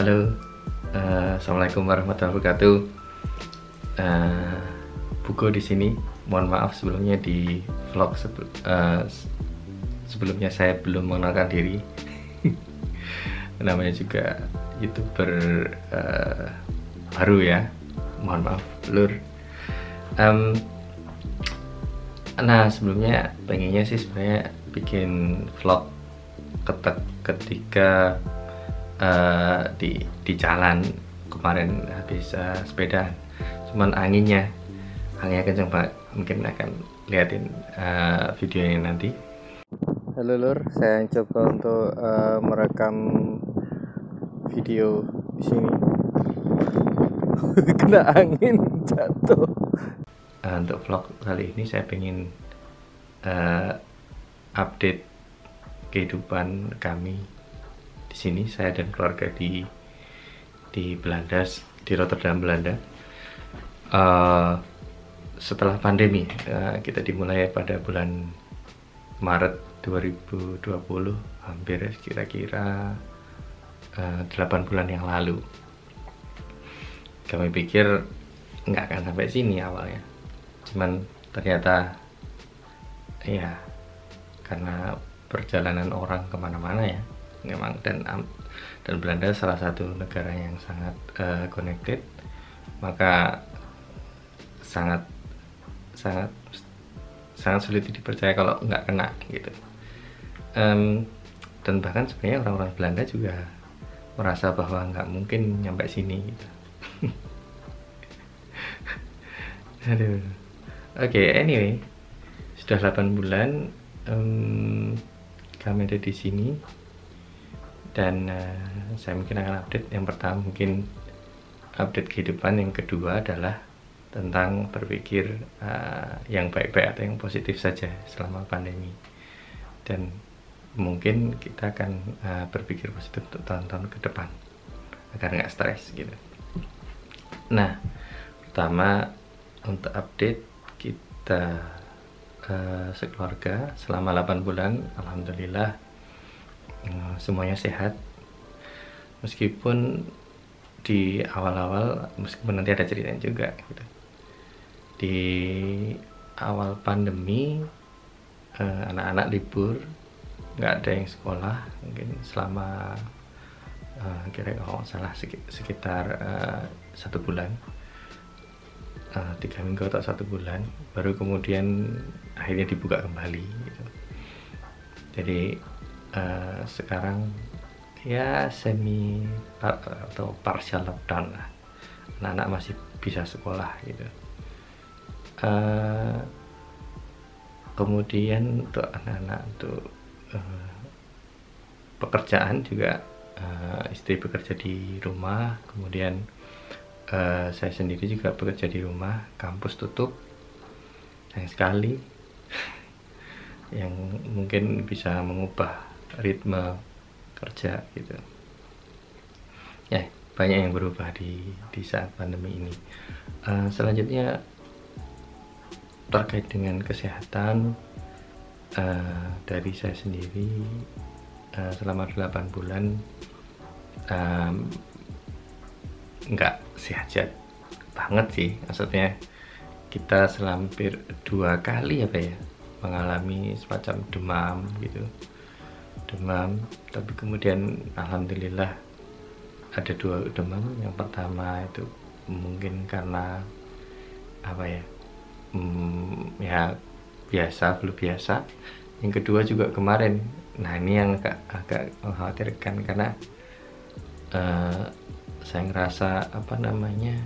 Halo, uh, assalamualaikum warahmatullahi wabarakatuh. Uh, Buko di sini. Mohon maaf sebelumnya di vlog sebel, uh, sebelumnya saya belum mengenalkan diri. Namanya juga youtuber uh, baru ya. Mohon maaf, lur. Um, nah sebelumnya pengennya sih sebenarnya bikin vlog ketika uh, di di jalan kemarin habis uh, sepeda. Cuman anginnya anginnya kenceng banget. Mungkin akan liatin uh, video ini nanti. Halo lur saya coba untuk uh, merekam video di sini. Kena angin jatuh. Uh, untuk vlog kali ini saya pengen uh, update kehidupan kami di sini saya dan keluarga di di Belanda di Rotterdam Belanda. Uh, setelah pandemi uh, kita dimulai pada bulan Maret 2020 hampir kira-kira uh, 8 bulan yang lalu. Kami pikir nggak akan sampai sini awalnya. Cuman ternyata ya karena perjalanan orang ke mana-mana ya memang dan dan Belanda salah satu negara yang sangat uh, connected. Maka sangat sangat sangat sulit dipercaya kalau nggak kena gitu. Um, dan bahkan sebenarnya orang-orang Belanda juga merasa bahwa nggak mungkin nyampe sini gitu. Aduh. Oke okay, anyway sudah 8 bulan um, kami ada di sini dan uh, saya mungkin akan update. Yang pertama mungkin update kehidupan yang kedua adalah tentang berpikir uh, yang baik-baik atau yang positif saja selama pandemi. Dan mungkin kita akan uh, berpikir positif untuk tahun-tahun ke depan agar nggak stres gitu. Nah pertama untuk update kita uh, sekeluarga selama 8 bulan alhamdulillah semuanya sehat. Meskipun di awal-awal meskipun nanti ada ceritanya juga gitu. Di awal pandemi eh, anak-anak uh, libur nggak ada yang sekolah mungkin selama uh, kira-kira kalau salah sekitar uh, satu bulan. Uh, tiga minggu atau satu bulan baru kemudian akhirnya dibuka kembali gitu. jadi uh, sekarang ya semi par atau partial lockdown lah. Anak-anak masih bisa sekolah gitu. Uh, kemudian untuk anak-anak untuk uh, pekerjaan juga uh, istri bekerja di rumah kemudian uh, saya sendiri juga bekerja di rumah kampus tutup sayang sekali. Yang mungkin bisa mengubah ritme kerja gitu. Ya banyak yang berubah di di saat pandemi ini. Uh, selanjutnya terkait dengan kesehatan uh, dari saya sendiri uh, selama 8 bulan um, nggak sehat-sehat banget sih. Maksudnya kita selampir dua kali apa ya mengalami semacam demam gitu demam tapi kemudian alhamdulillah ada dua demam. Yang pertama itu mungkin karena apa ya? Hmm, ya biasa flu biasa. Yang kedua juga kemarin. Nah ini yang agak agak mengkhawatirkan karena uh, saya ngerasa apa namanya?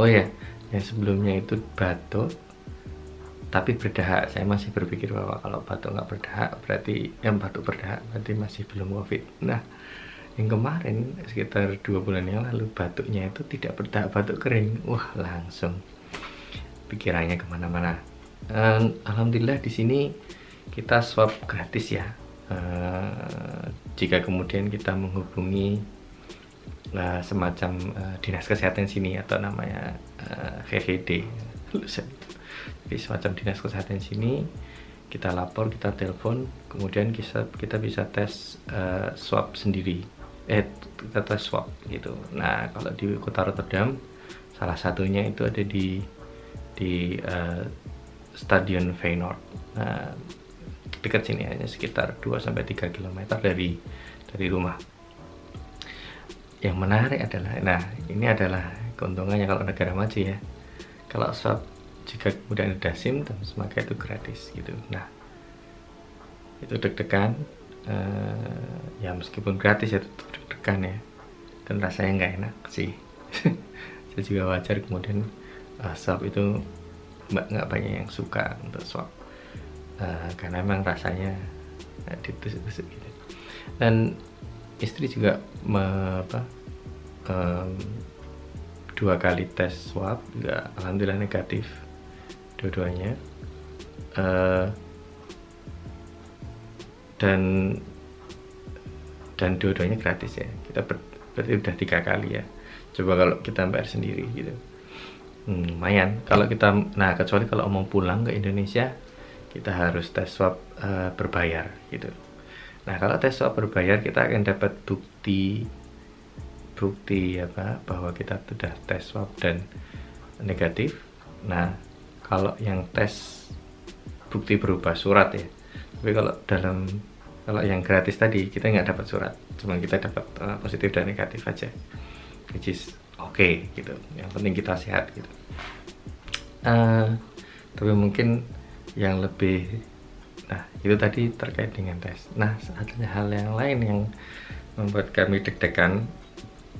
Oh ya yang sebelumnya itu batuk tapi berdahak saya masih berpikir bahwa kalau batuk nggak berdahak berarti yang batuk berdahak berarti masih belum covid. Nah yang kemarin sekitar dua bulan yang lalu batuknya itu tidak berdahak batuk kering. Wah langsung. Pikirannya ke mana-mana. Um, alhamdulillah di sini kita swab gratis ya. Uh, jika kemudian kita menghubungi uh, semacam uh, dinas kesehatan sini atau namanya uh, VVD jadi semacam dinas kesehatan sini kita lapor kita telepon kemudian kita kita bisa tes uh, swab sendiri. Eh kita tes swab gitu. Nah kalau di kota Rotterdam salah satunya itu ada di di uh, Stadion Feyenoord. Nah dekat sini hanya sekitar 2 sampai 3 km dari dari rumah. Yang menarik adalah nah ini adalah keuntungannya kalau negara maju ya. Kalau swab jika kemudian ada simptoms maka itu gratis gitu. Nah itu deg-degan uh, ya meskipun gratis ya tetap deg-degan ya. Dan rasanya nggak enak sih. Saya juga wajar kemudian uh, swab itu nggak banyak yang suka untuk swab uh, karena memang rasanya uh, ditusuk-tusuk gitu. Dan istri juga me, apa, um, dua kali tes swab juga alhamdulillah negatif dua-duanya. Uh, dan dan dua-duanya gratis ya. Kita ber, berarti udah tiga kali ya. Coba kalau kita bayar sendiri gitu. Hmm, lumayan. Kalau kita nah kecuali kalau mau pulang ke Indonesia kita harus tes swab uh, berbayar gitu. Nah, kalau tes swab berbayar kita akan dapat bukti bukti apa bahwa kita sudah tes swab dan negatif. Nah, kalau yang tes bukti berupa surat ya. Tapi kalau dalam kalau yang gratis tadi kita nggak dapat surat, cuma kita dapat uh, positif dan negatif aja. Which is oke okay, gitu. Yang penting kita sehat gitu. Uh, tapi mungkin yang lebih Nah, itu tadi terkait dengan tes. Nah, ada hal yang lain yang membuat kami deg-degan.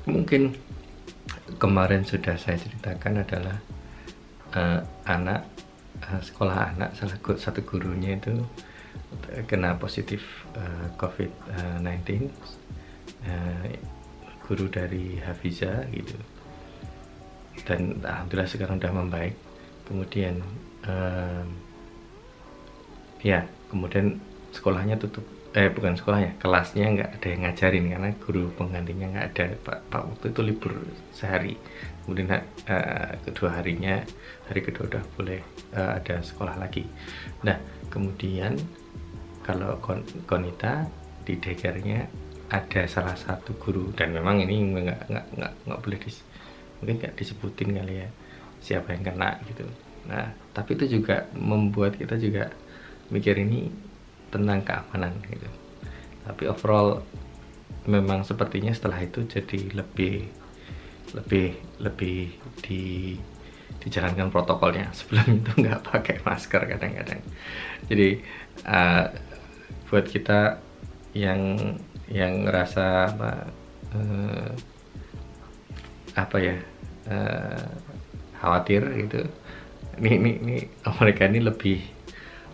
Mungkin kemarin sudah saya ceritakan adalah uh, anak uh, sekolah anak salah satu gurunya itu kena positif uh, COVID-19. Uh, guru dari Hafiza gitu. Dan alhamdulillah sekarang sudah membaik. Kemudian uh, ya kemudian sekolahnya tutup eh bukan sekolahnya kelasnya nggak ada yang ngajarin karena guru penggantinya nggak ada. Pak pak waktu itu libur sehari. Kemudian uh, kedua harinya hari kedua udah boleh uh, ada sekolah lagi. Nah kemudian kalau kon konita di degernya ada salah satu guru. Dan memang ini nggak nggak nggak nggak boleh dis mungkin nggak disebutin kali ya siapa yang kena gitu. Nah tapi itu juga membuat kita juga mikir ini tentang keamanan gitu. Tapi overall memang sepertinya setelah itu jadi lebih lebih lebih di dijalankan protokolnya. Sebelum itu nggak pakai masker kadang-kadang. Jadi uh, buat kita yang yang ngerasa apa uh, apa ya uh, khawatir gitu ini ini, ini mereka ini lebih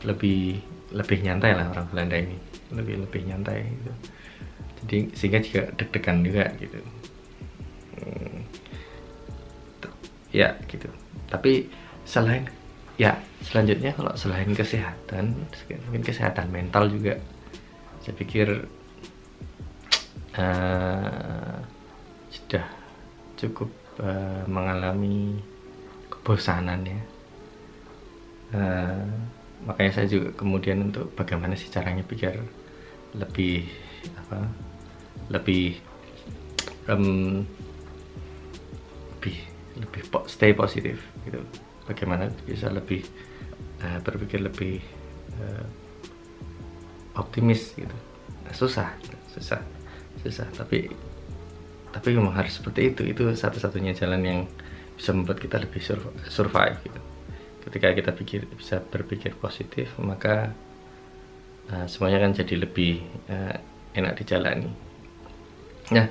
lebih lebih nyantai lah orang Belanda ini. Lebih lebih nyantai gitu. Jadi sehingga juga deg-degan juga gitu. Hmm, ya gitu. Tapi selain ya selanjutnya kalau selain kesehatan mungkin kesehatan mental juga. Saya pikir uh, sudah cukup uh, mengalami kebosanan ya. Uh, makanya saya juga kemudian untuk bagaimana sih caranya biar lebih apa lebih um, lebih lebih stay positif gitu. Bagaimana bisa lebih uh, berpikir lebih uh, optimis gitu. Nah, susah susah susah. Tapi tapi memang harus seperti itu. Itu satu-satunya jalan yang bisa membuat kita lebih survive gitu ketika kita pikir bisa berpikir positif maka uh, semuanya kan jadi lebih uh, enak dijalani. Nah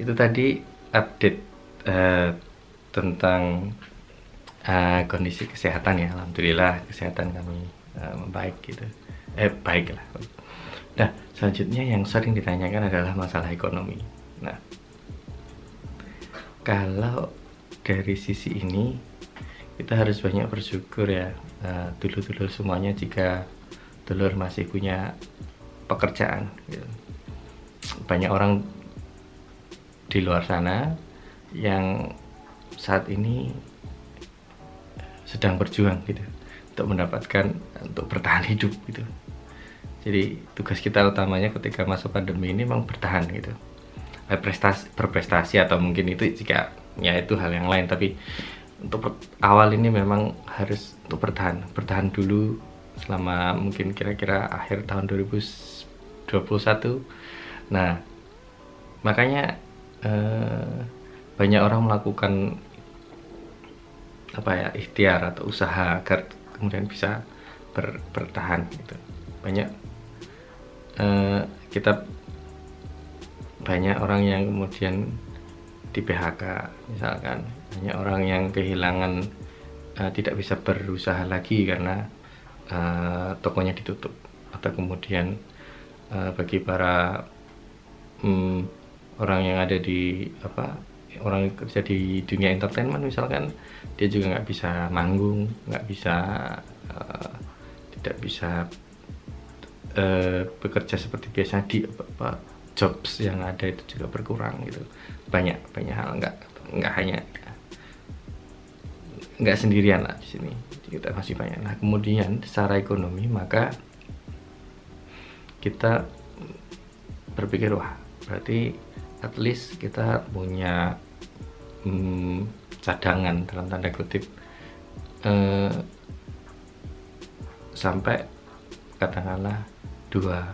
itu tadi update uh, tentang uh, kondisi kesehatan ya. Alhamdulillah kesehatan kami uh, membaik gitu. Eh baik lah. Nah selanjutnya yang sering ditanyakan adalah masalah ekonomi. Nah kalau dari sisi ini kita harus banyak bersyukur ya. Uh, dulur-dulur semuanya jika dulur masih punya pekerjaan gitu. banyak orang di luar sana yang saat ini sedang berjuang gitu untuk mendapatkan untuk bertahan hidup gitu. Jadi tugas kita utamanya ketika masuk pandemi ini memang bertahan gitu. Eh, prestasi berprestasi atau mungkin itu jika ya itu hal yang lain tapi untuk awal ini memang harus untuk bertahan bertahan dulu selama mungkin kira-kira akhir tahun 2021 nah makanya eh, banyak orang melakukan apa ya ikhtiar atau usaha agar kemudian bisa ber, bertahan gitu. Banyak uh, kita banyak orang yang kemudian di PHK misalkan banyak orang yang kehilangan uh, tidak bisa berusaha lagi karena uh, tokonya ditutup. Atau kemudian uh, bagi para um, orang yang ada di apa orang yang kerja di dunia entertainment misalkan dia juga nggak bisa manggung nggak bisa uh, tidak bisa uh, bekerja seperti biasa di apa, apa jobs yang ada itu juga berkurang gitu. Banyak banyak hal nggak nggak hanya nggak sendirian lah di sini. Kita masih banyak. Nah kemudian secara ekonomi maka kita berpikir wah berarti at least kita punya hmm, cadangan dalam tanda kutip. Eh, sampai katakanlah dua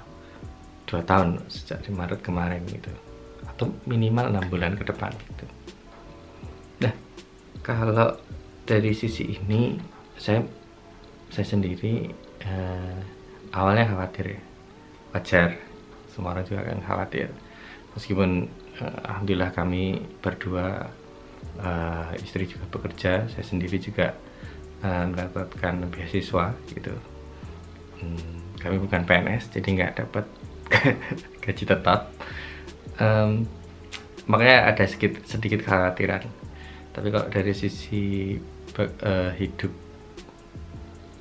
dua tahun sejak di Maret kemarin gitu. Atau minimal enam bulan ke depan gitu. Kalau dari sisi ini saya saya sendiri eh, awalnya khawatir ya. Wajar. Semua orang juga akan khawatir. Meskipun eh, alhamdulillah kami berdua uh, istri juga bekerja saya sendiri juga uh, mendapatkan beasiswa gitu. Hmm, kami bukan PNS jadi nggak dapat gaji tetap. Um, makanya ada sedikit sedikit kekhawatiran tapi kalau dari sisi uh, hidup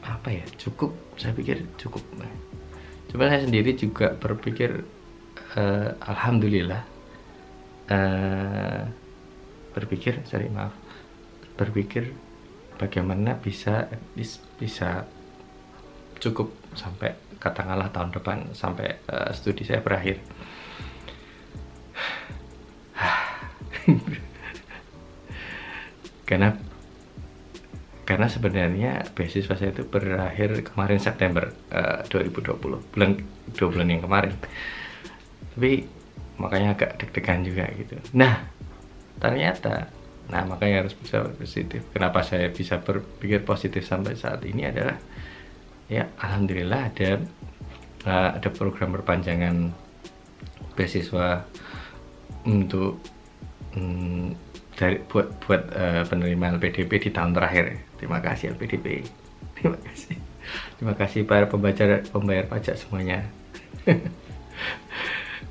apa ya cukup saya pikir cukup cuma saya sendiri juga berpikir uh, alhamdulillah uh, berpikir sorry maaf berpikir bagaimana bisa bisa cukup sampai katakanlah tahun depan sampai uh, studi saya berakhir karena karena sebenarnya beasiswa saya itu berakhir kemarin September uh, 2020 bulan dua bulan yang kemarin. Tapi makanya agak deg-degan juga gitu. Nah ternyata nah makanya harus bisa positif. Kenapa saya bisa berpikir positif sampai saat ini adalah ya alhamdulillah ada uh, ada program perpanjangan beasiswa untuk um, dari buat buat uh, penerima LPDP di tahun terakhir. Terima kasih LPDP terima kasih. Terima kasih para pembaca pembayar pajak semuanya.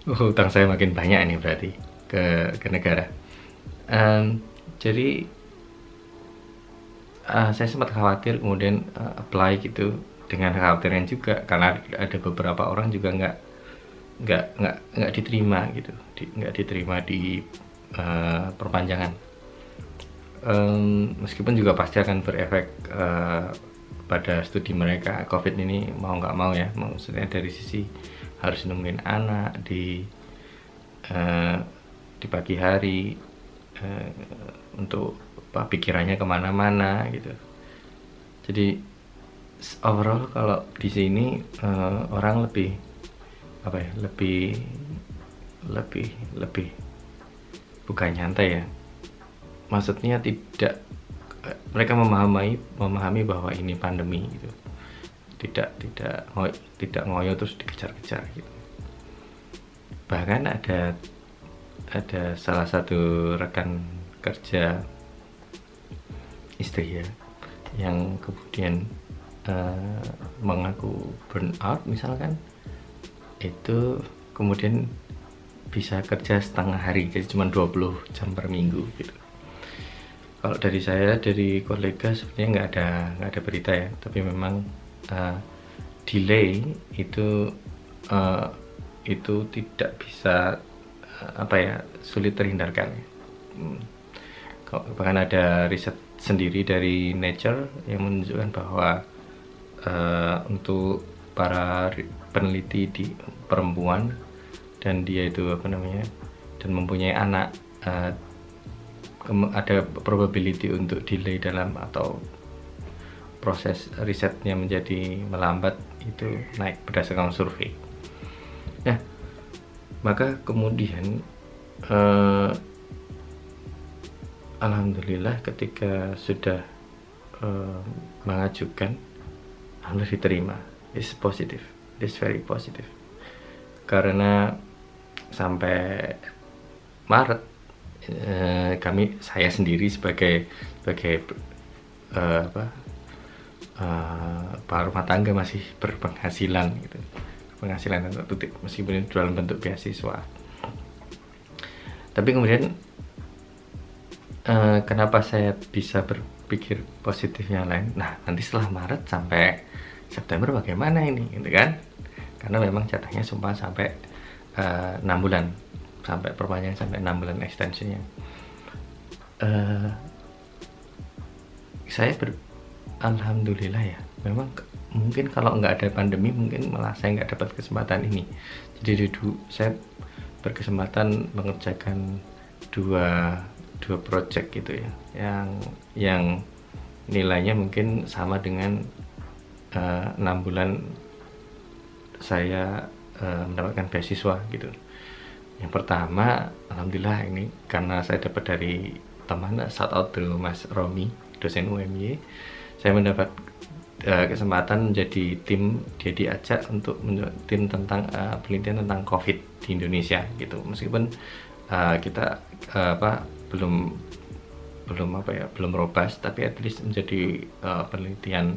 Oh, utang saya makin banyak ini berarti ke ke negara. Um, jadi uh, saya sempat khawatir kemudian uh, apply gitu dengan kekhawatiran juga karena ada beberapa orang juga nggak nggak nggak nggak diterima gitu. Di, nggak diterima di uh, perpanjangan. Um, meskipun juga pasti akan berefek uh, pada studi mereka covid ini mau nggak mau ya. Maksudnya dari sisi harus nemuin anak di uh, di pagi hari uh, untuk apa pikirannya ke mana-mana gitu. Jadi overall kalau di sini uh, orang lebih apa ya lebih lebih lebih bukan nyantai ya. Maksudnya tidak mereka memahami memahami bahwa ini pandemi gitu. Tidak tidak ngoy, tidak ngoyo terus dikejar-kejar gitu. Bahkan ada ada salah satu rekan kerja istri ya yang kemudian uh, mengaku burnout misalkan itu kemudian bisa kerja setengah hari jadi cuma 20 jam per minggu gitu. Kalau dari saya dari kolega sebenarnya nggak ada nggak ada berita ya. Tapi memang uh, delay itu uh, itu tidak bisa uh, apa ya sulit terhindarkan. Hmm. bahkan ada riset sendiri dari Nature yang menunjukkan bahwa uh, untuk para peneliti di perempuan dan dia itu apa namanya dan mempunyai anak uh, ada probability untuk delay dalam atau proses risetnya menjadi melambat itu naik berdasarkan survei. Nah, maka kemudian uh, alhamdulillah ketika sudah uh, mengajukan alhamdulillah diterima. It's positive. It's very positive. Karena sampai Maret. Eh, kami saya sendiri sebagai sebagai eh, apa eh, rumah tangga masih berpenghasilan gitu. Penghasilan untuk tutik meskipun dalam bentuk beasiswa. Tapi kemudian eh, kenapa saya bisa berpikir positifnya lain? Nah nanti setelah Maret sampai September bagaimana ini gitu kan? Karena memang jatahnya sumpah sampai uh, eh, 6 bulan. Sampai perpanjangan sampai 6 bulan extensionnya uh, saya ber alhamdulillah ya. Memang mungkin kalau nggak ada pandemi mungkin malah saya nggak dapat kesempatan ini. Jadi dulu saya berkesempatan mengerjakan dua dua project gitu ya. Yang yang nilainya mungkin sama dengan uh, enam bulan saya uh, mendapatkan beasiswa gitu. Yang pertama alhamdulillah ini karena saya dapat dari teman shout out Mas Romi dosen UMY saya mendapat uh, kesempatan menjadi tim dia diajak untuk tim tentang uh, penelitian tentang COVID di Indonesia gitu. Meskipun uh, kita uh, apa belum belum apa ya belum robust tapi at least menjadi uh, penelitian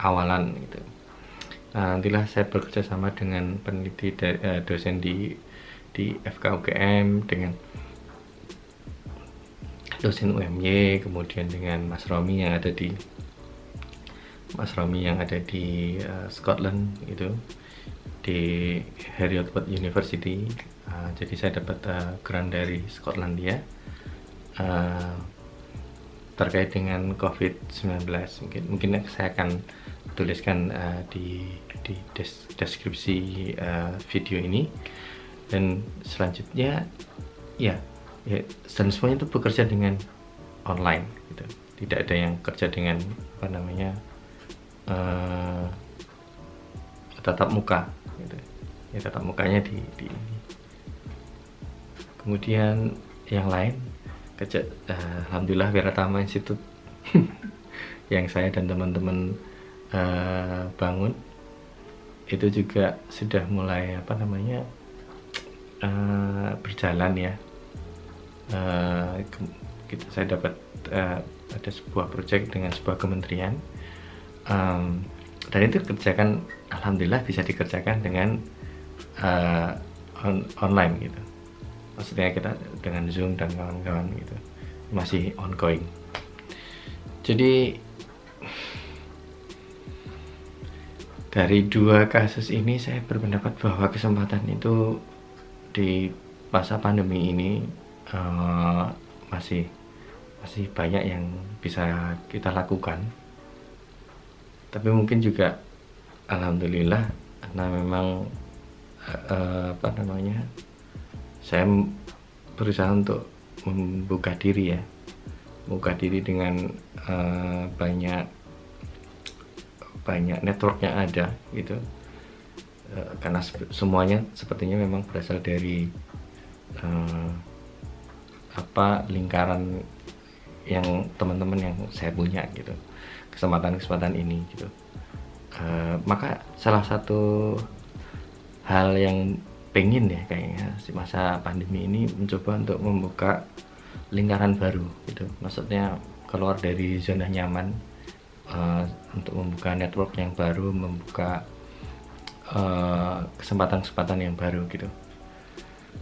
awalan gitu nantilah saya bekerja sama dengan peneliti dari, uh, dosen di di FKUGM dengan dosen UMY kemudian dengan Mas Romi yang ada di Mas Romi yang ada di uh, Scotland itu di Heriot Watt University. Uh, jadi saya dapat uh, grant dari Skotlandia uh, terkait dengan COVID-19 mungkin mungkin saya akan tuliskan uh, di di des deskripsi uh, video ini. Dan selanjutnya ya ya dan semuanya itu bekerja dengan online gitu. Tidak ada yang kerja dengan apa namanya uh, tatap muka gitu. Ya tatap mukanya di, di kemudian yang lain kerja uh, alhamdulillah Wiratama Institute yang saya dan teman-teman uh, bangun itu juga sudah mulai apa namanya uh, berjalan ya. Uh, kita saya dapat uh, ada sebuah proyek dengan sebuah kementerian. Um, dan itu kerjakan alhamdulillah bisa dikerjakan dengan uh, on, online gitu. Maksudnya kita dengan zoom dan kawan-kawan gitu. Masih ongoing. Jadi dari dua kasus ini saya berpendapat bahwa kesempatan itu di masa pandemi ini uh, masih masih banyak yang bisa kita lakukan. Tapi mungkin juga alhamdulillah karena memang uh, apa namanya saya berusaha untuk membuka diri ya. Membuka diri dengan uh, banyak banyak networknya ada gitu. Uh, karena semuanya sepertinya memang berasal dari uh, apa lingkaran yang teman-teman yang saya punya gitu. Kesempatan-kesempatan ini gitu. Uh, maka salah satu hal yang pengen ya kayaknya si masa pandemi ini mencoba untuk membuka lingkaran baru gitu. Maksudnya keluar dari zona nyaman uh, untuk membuka network yang baru, membuka eh, kesempatan-kesempatan uh, yang baru gitu.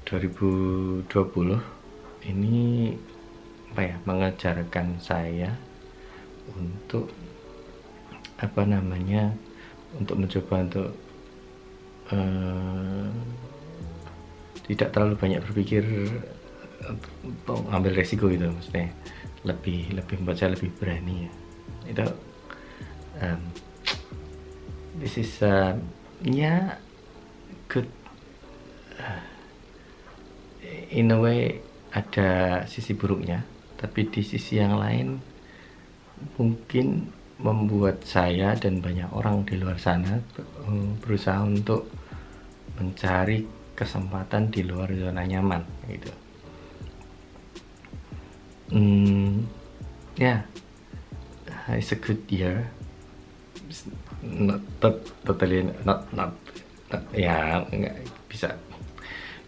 2020 ini apa ya mengajarkan saya untuk apa namanya untuk mencoba untuk uh, tidak terlalu banyak berpikir untuk ambil resiko gitu maksudnya lebih lebih membuat lebih berani ya itu um, this is uh, ya good in a way ada sisi buruknya tapi di sisi yang lain mungkin membuat saya dan banyak orang di luar sana eh, berusaha untuk mencari kesempatan di luar zona nyaman gitu. Hmm, ya yeah, it's a good year totally not not, ya nggak bisa.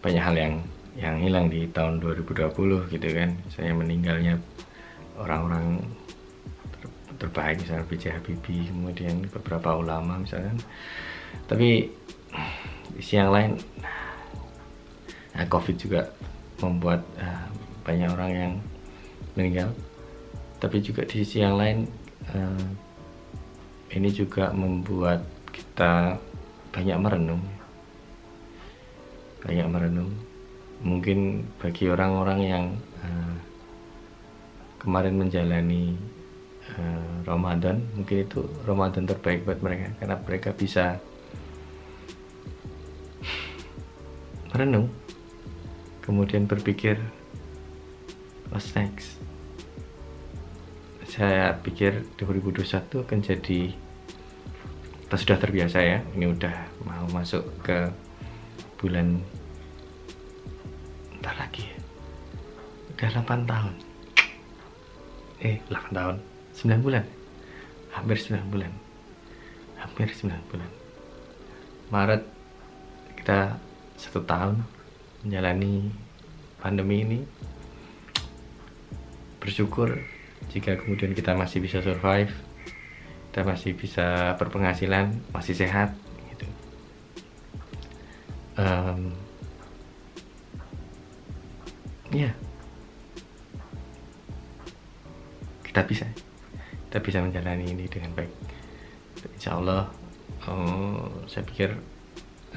Banyak hal yang yang hilang di tahun 2020 gitu kan. Saya meninggalnya orang-orang ter, terbaik misalnya B.J. Habibie kemudian beberapa ulama misalnya tapi di sisi yang lain nah, COVID juga membuat uh, banyak orang yang meninggal. Tapi juga di sisi yang lain uh, ini juga membuat kita banyak merenung. Banyak merenung. Mungkin bagi orang-orang yang uh, kemarin menjalani uh, Ramadan mungkin itu Ramadan terbaik buat mereka. Karena mereka bisa merenung kemudian berpikir what's next saya pikir 2021 akan jadi kita sudah terbiasa ya ini udah mau masuk ke bulan bentar lagi ya. Udah 8 tahun. Eh 8 tahun. 9 bulan. Hampir 9 bulan. Hampir 9 bulan. Maret kita satu tahun menjalani pandemi ini. Bersyukur jika kemudian kita masih bisa survive kita masih bisa berpenghasilan masih sehat gitu. Um, ya kita bisa. Kita bisa menjalani ini dengan baik. Insya Allah oh, saya pikir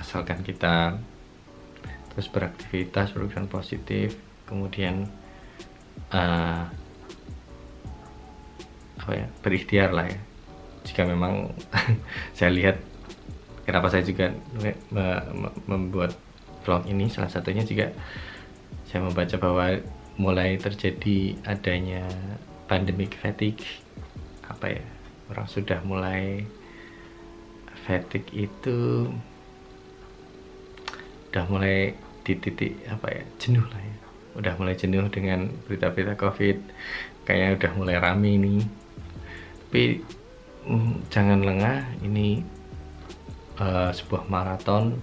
asalkan kita terus beraktivitas berpikiran positif kemudian uh, apa ya berikhtiar lah ya. Jika memang saya lihat kenapa saya juga membuat vlog ini salah satunya juga saya membaca bahwa mulai terjadi adanya pandemic fatigue apa ya orang sudah mulai fatigue itu udah mulai di titik apa ya jenuh lah ya. Udah mulai jenuh dengan berita-berita covid kayaknya udah mulai rame ini tapi mm, jangan lengah ini uh, sebuah maraton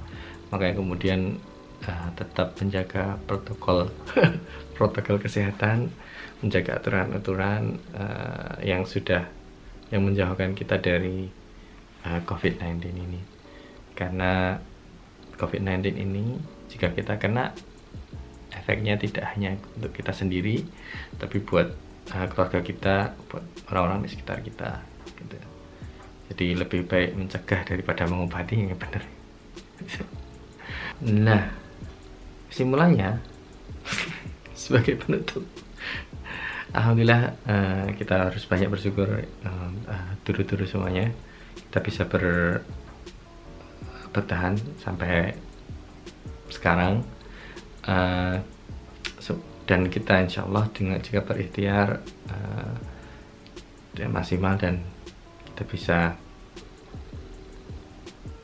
makanya kemudian uh, tetap menjaga protokol protokol kesehatan, menjaga aturan-aturan uh, yang sudah yang menjauhkan kita dari uh, COVID-19 ini. Karena COVID-19 ini jika kita kena efeknya tidak hanya untuk kita sendiri, tapi buat uh, keluarga kita, buat orang-orang di sekitar kita. Gitu. Jadi lebih baik mencegah daripada mengobati yang benar. nah, simulanya sebagai penutup Alhamdulillah uh, kita harus banyak bersyukur uh, uh, semuanya kita bisa ber bertahan sampai sekarang uh, dan kita insya Allah dengan jika berikhtiar uh, maksimal dan kita bisa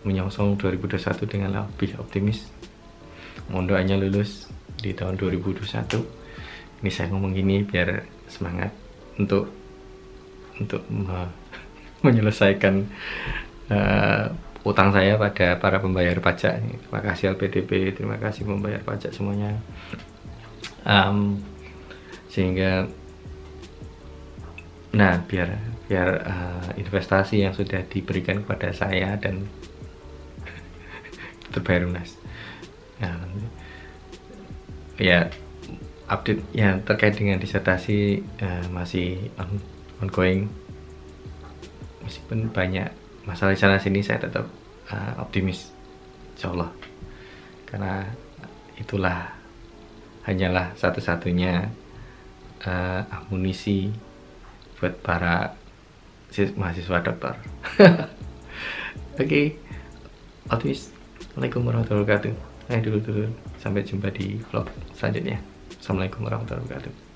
menyongsong 2021 dengan lebih optimis. Mohon doanya lulus di tahun 2021 ini saya ngomong gini biar semangat untuk untuk me menyelesaikan uh, utang saya pada para pembayar pajak. Terima kasih LPDP terima kasih pembayar pajak semuanya um, sehingga nah biar biar uh, investasi yang sudah diberikan kepada saya dan terbayar lunas ya, ya update yang terkait dengan disertasi uh, masih on, ongoing. Meskipun banyak masalah di sana sini saya tetap uh, optimis insya Allah. Karena itulah hanyalah satu-satunya uh, amunisi buat para mahasiswa dokter oke okay. Altuis Assalamualaikum warahmatullahi wabarakatuh. Ayo dulu dulu Sampai jumpa di vlog selanjutnya. Assalamualaikum warahmatullahi wabarakatuh